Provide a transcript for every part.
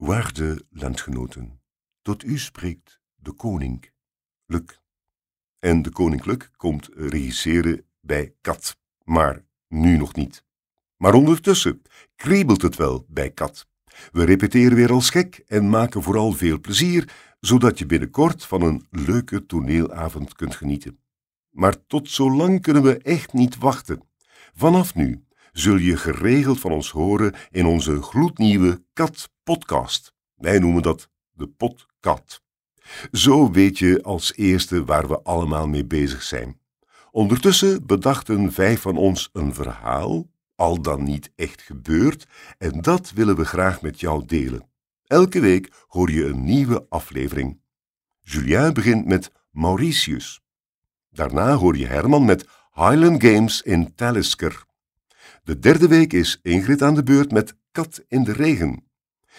Waarde landgenoten, tot u spreekt de koning, Luc. En de koninklijk komt regisseren bij Kat, maar nu nog niet. Maar ondertussen kriebelt het wel bij Kat. We repeteren weer als gek en maken vooral veel plezier, zodat je binnenkort van een leuke toneelavond kunt genieten. Maar tot zo lang kunnen we echt niet wachten. Vanaf nu zul je geregeld van ons horen in onze gloednieuwe Kat podcast. Wij noemen dat de podcast. Zo weet je als eerste waar we allemaal mee bezig zijn. Ondertussen bedachten vijf van ons een verhaal, al dan niet echt gebeurd, en dat willen we graag met jou delen. Elke week hoor je een nieuwe aflevering. Julien begint met Mauritius. Daarna hoor je Herman met Highland Games in Talisker. De derde week is Ingrid aan de beurt met Kat in de regen.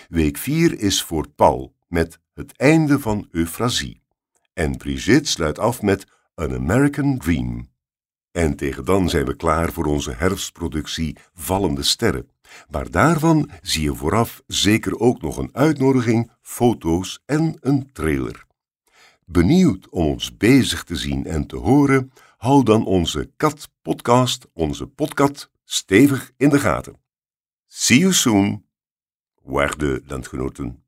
Week 4 is voor Paul met Het einde van Euphrasie. En Brigitte sluit af met An American Dream. En tegen dan zijn we klaar voor onze herfstproductie Vallende Sterren. Maar daarvan zie je vooraf zeker ook nog een uitnodiging, foto's en een trailer. Benieuwd om ons bezig te zien en te horen, hou dan onze Kat-podcast, onze podcast, stevig in de gaten. See you soon, waarde landgenoten.